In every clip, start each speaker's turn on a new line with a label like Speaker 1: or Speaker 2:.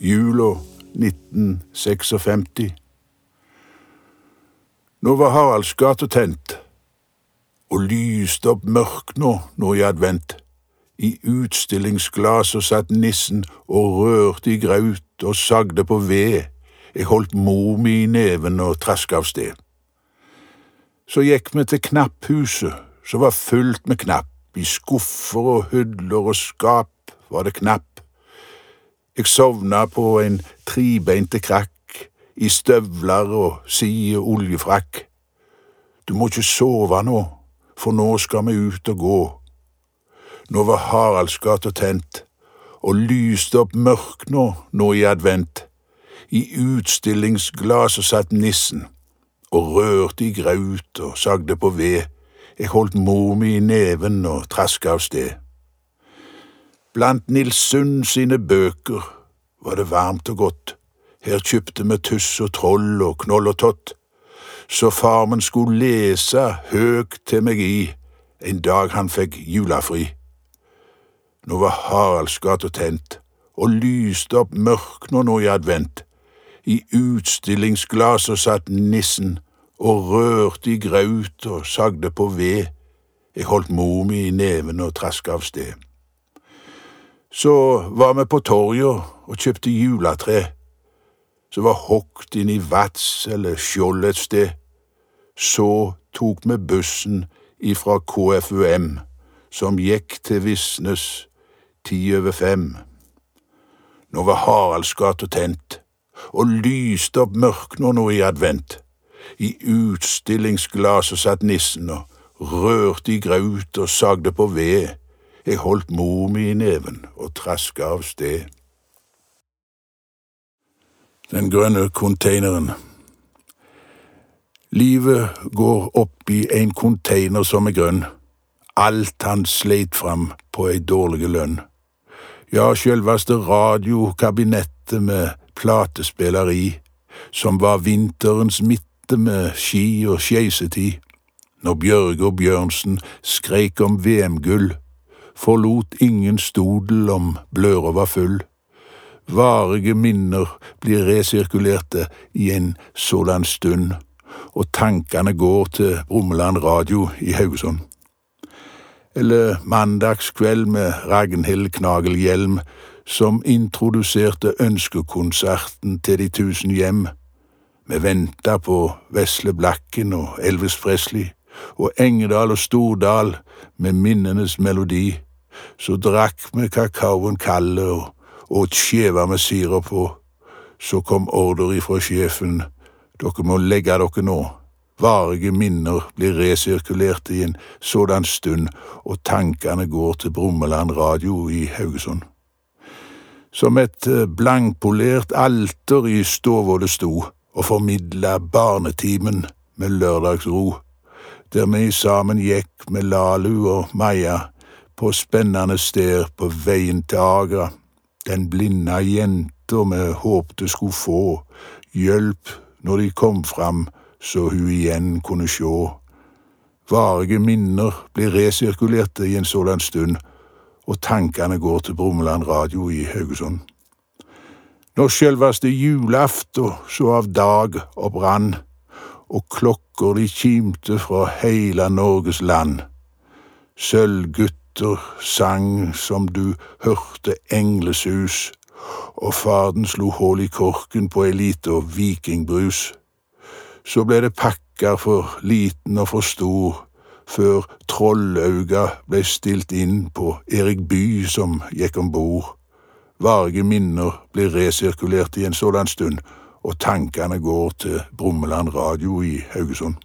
Speaker 1: jula 1956. Nå var Haralds gate tent, og lyste opp mørk nå, nå i advent. I utstillingsglaset satt nissen og rørte i graut og sagde på ved. Jeg holdt mor mi i neven og traska av sted. Så gikk vi til knapphuset, som var fullt med knapp. I skuffer og hudler og skap var det knapp. Jeg sovna på en tribeinte krakk, i støvler og side oljefrakk. Du må ikke sove nå, for nå skal vi ut og gå. Nå var Haraldsgata tent, og lyste opp mørk nå, nå i advent. I utstillingsglaset satt nissen og rørte i graut og sagde på ved. Jeg holdt mor mi i neven og traska av sted. Blant Nils Sund sine bøker var det varmt og godt. Her kjøpte vi tuss og troll og knoll og tott. Så farmen skulle lese høgt til meg i en dag han fikk julafri. Nå var Haraldsgata tent og lyste opp mørk nå nå i advent. I utstillingsglaset satt nissen og rørte i graut og sagde på ved. Jeg holdt mor mi i neven og traska av sted. Så var vi på torget og kjøpte juletre som var hogd inn i Vats eller Skjold et sted. Så tok vi bussen ifra KFUM, som gikk til Visnes ti over fem. Nå var Haraldsgata tent og lyste opp mørk nå, nå i advent. I utstillingsglaset satt nissen og rørte i graut og sagde på ved. Jeg holdt mor mi i neven og traska av sted. Den grønne konteineren. Livet går opp i en konteiner som er grønn. Alt han sleit fram på ei dårlig lønn. Ja, sjølveste radiokabinettet med platespiller i, som var vinterens midte med ski og skeisetid. Når Bjørge og Bjørnsen skreik om VM-gull, forlot ingen stodel om bløra var full. Varige minner blir resirkulerte i en sådan stund, og tankene går til Brummeland radio i Haugesund. Eller mandagskveld med Ragnhild Knagelhjelm, som introduserte ønskekonserten til de tusen hjem. Vi venta på Vesle Blakken og Elvis Presley, og Engedal og Stordal med minnenes melodi. Så drakk vi kakaoen kalde og åt skjeva med sirup på. Så kom ordre ifra sjefen, dere må legge dere nå. Varige minner blir resirkulert i en sådan stund, og tankene går til Brummeland radio i Haugesund. Som et blankpolert alter i stova det sto, og formidla barnetimen med lørdagsro, der vi sammen gikk med Lalu og Maja på spennende steder på veien til Agra, den blinda jenta vi håpte skulle få hjelp når de kom fram så hun igjen kunne sjå. Varige minner blir resirkulerte i en sådan stund, og tankene går til Brummeland radio i Haugesund. Når selveste julaften så av dag og brann, og klokker de kimte fra heile Norges land. Sølvgutter sang som du hørte englesus, og farden slo hull i korken på ei lita vikingbrus. Så ble det pakker for liten og for stor, før Trollauga ble stilt inn på Erik By som gikk om bord. Varige minner blir resirkulert i en sådan stund, og tankene går til Brummeland radio i Haugesund.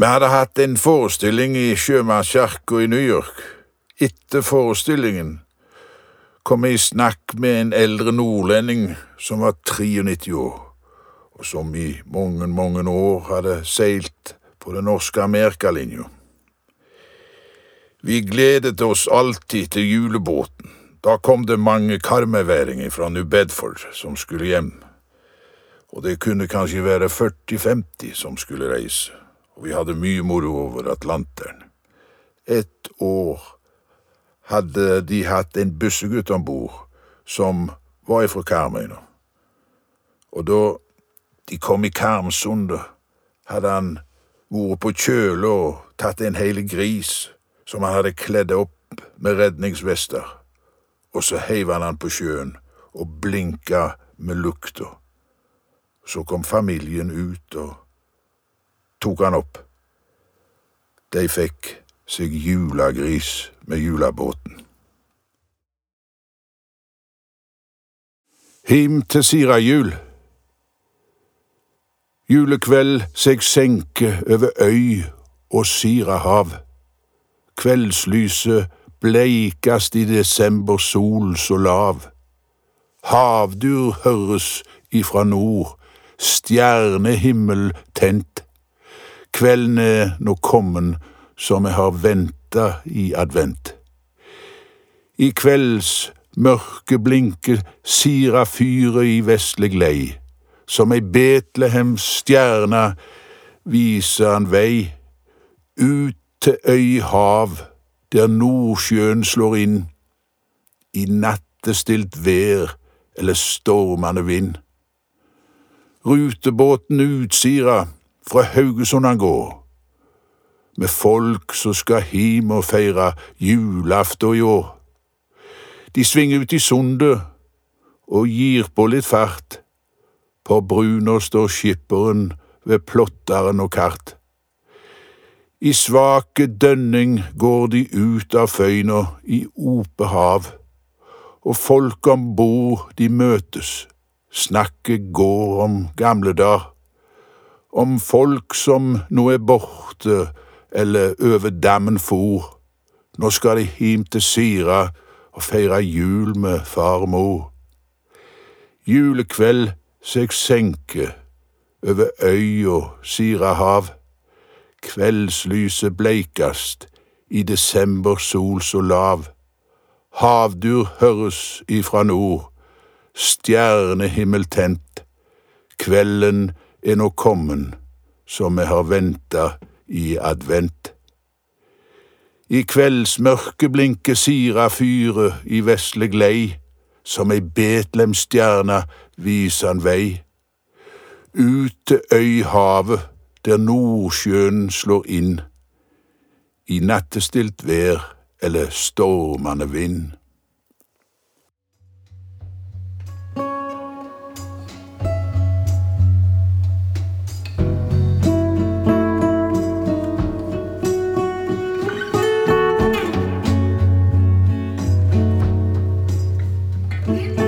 Speaker 1: Vi hadde hatt en forestilling i Sjømannskirka i New York. Etter forestillingen kom jeg i snakk med en eldre nordlending som var 93 år, og som i mange, mange år hadde seilt på den norske amerikalinja. Vi gledet oss alltid til julebåten. Da kom det mange karmeveringer fra New Bedford som skulle hjem, og det kunne kanskje være 40–50 som skulle reise, og vi hadde mye moro over Atlanteren. Et år hadde de hatt en bussegutt om bord som var ifra Karmøyna. Og da de kom i Karmsundet, hadde han vært på kjøla og tatt en hel gris som han hadde kledd opp med redningsvester, og så heiv han han på sjøen og blinka med lukta. Så kom familien ut og tok han opp. De fikk seg julegris med julebåten. Him til Sirajul. Julekveld seg senke over øy og Sirahav. Kveldslyset bleikast i desember sol så lav. Havdur høres ifra nord, stjernehimmel tent. Kvelden er nå kommen som jeg har venta i advent. I kvelds mørke blinke sira fyret i vestlig lei. Som ei Betlehems stjerne viser han vei, ut til øy hav, der Nordsjøen slår inn, i nattestilt vær eller stormende vind. Rutebåten Utsira, fra Haugesund han går, med folk som skal hjem og feire julaften i år. De svinger ut i sundet og gir på litt fart. På bruna står skipperen ved plotteren og kart. I svake dønning går de ut av føyna i ope hav, og folk om bord de møtes, snakket går om gamle dager, om folk som nå er borte eller over dammen for, nå skal de hjem til Sira og feire jul med far og mor. Julekveld seg senke over øy og Sira hav. Kveldslyset bleikast i desember sol så lav. Havdur høres ifra nord, stjernehimmel tent. Kvelden er nå kommen, som vi har venta i advent. I kveldsmørket blinker Sira-fyret i vesle lei, som ei Betlem-stjerne viser han vei. Ut til øyhavet, der Nordsjøen slår inn, i nattestilt vær eller stormende vind. Thank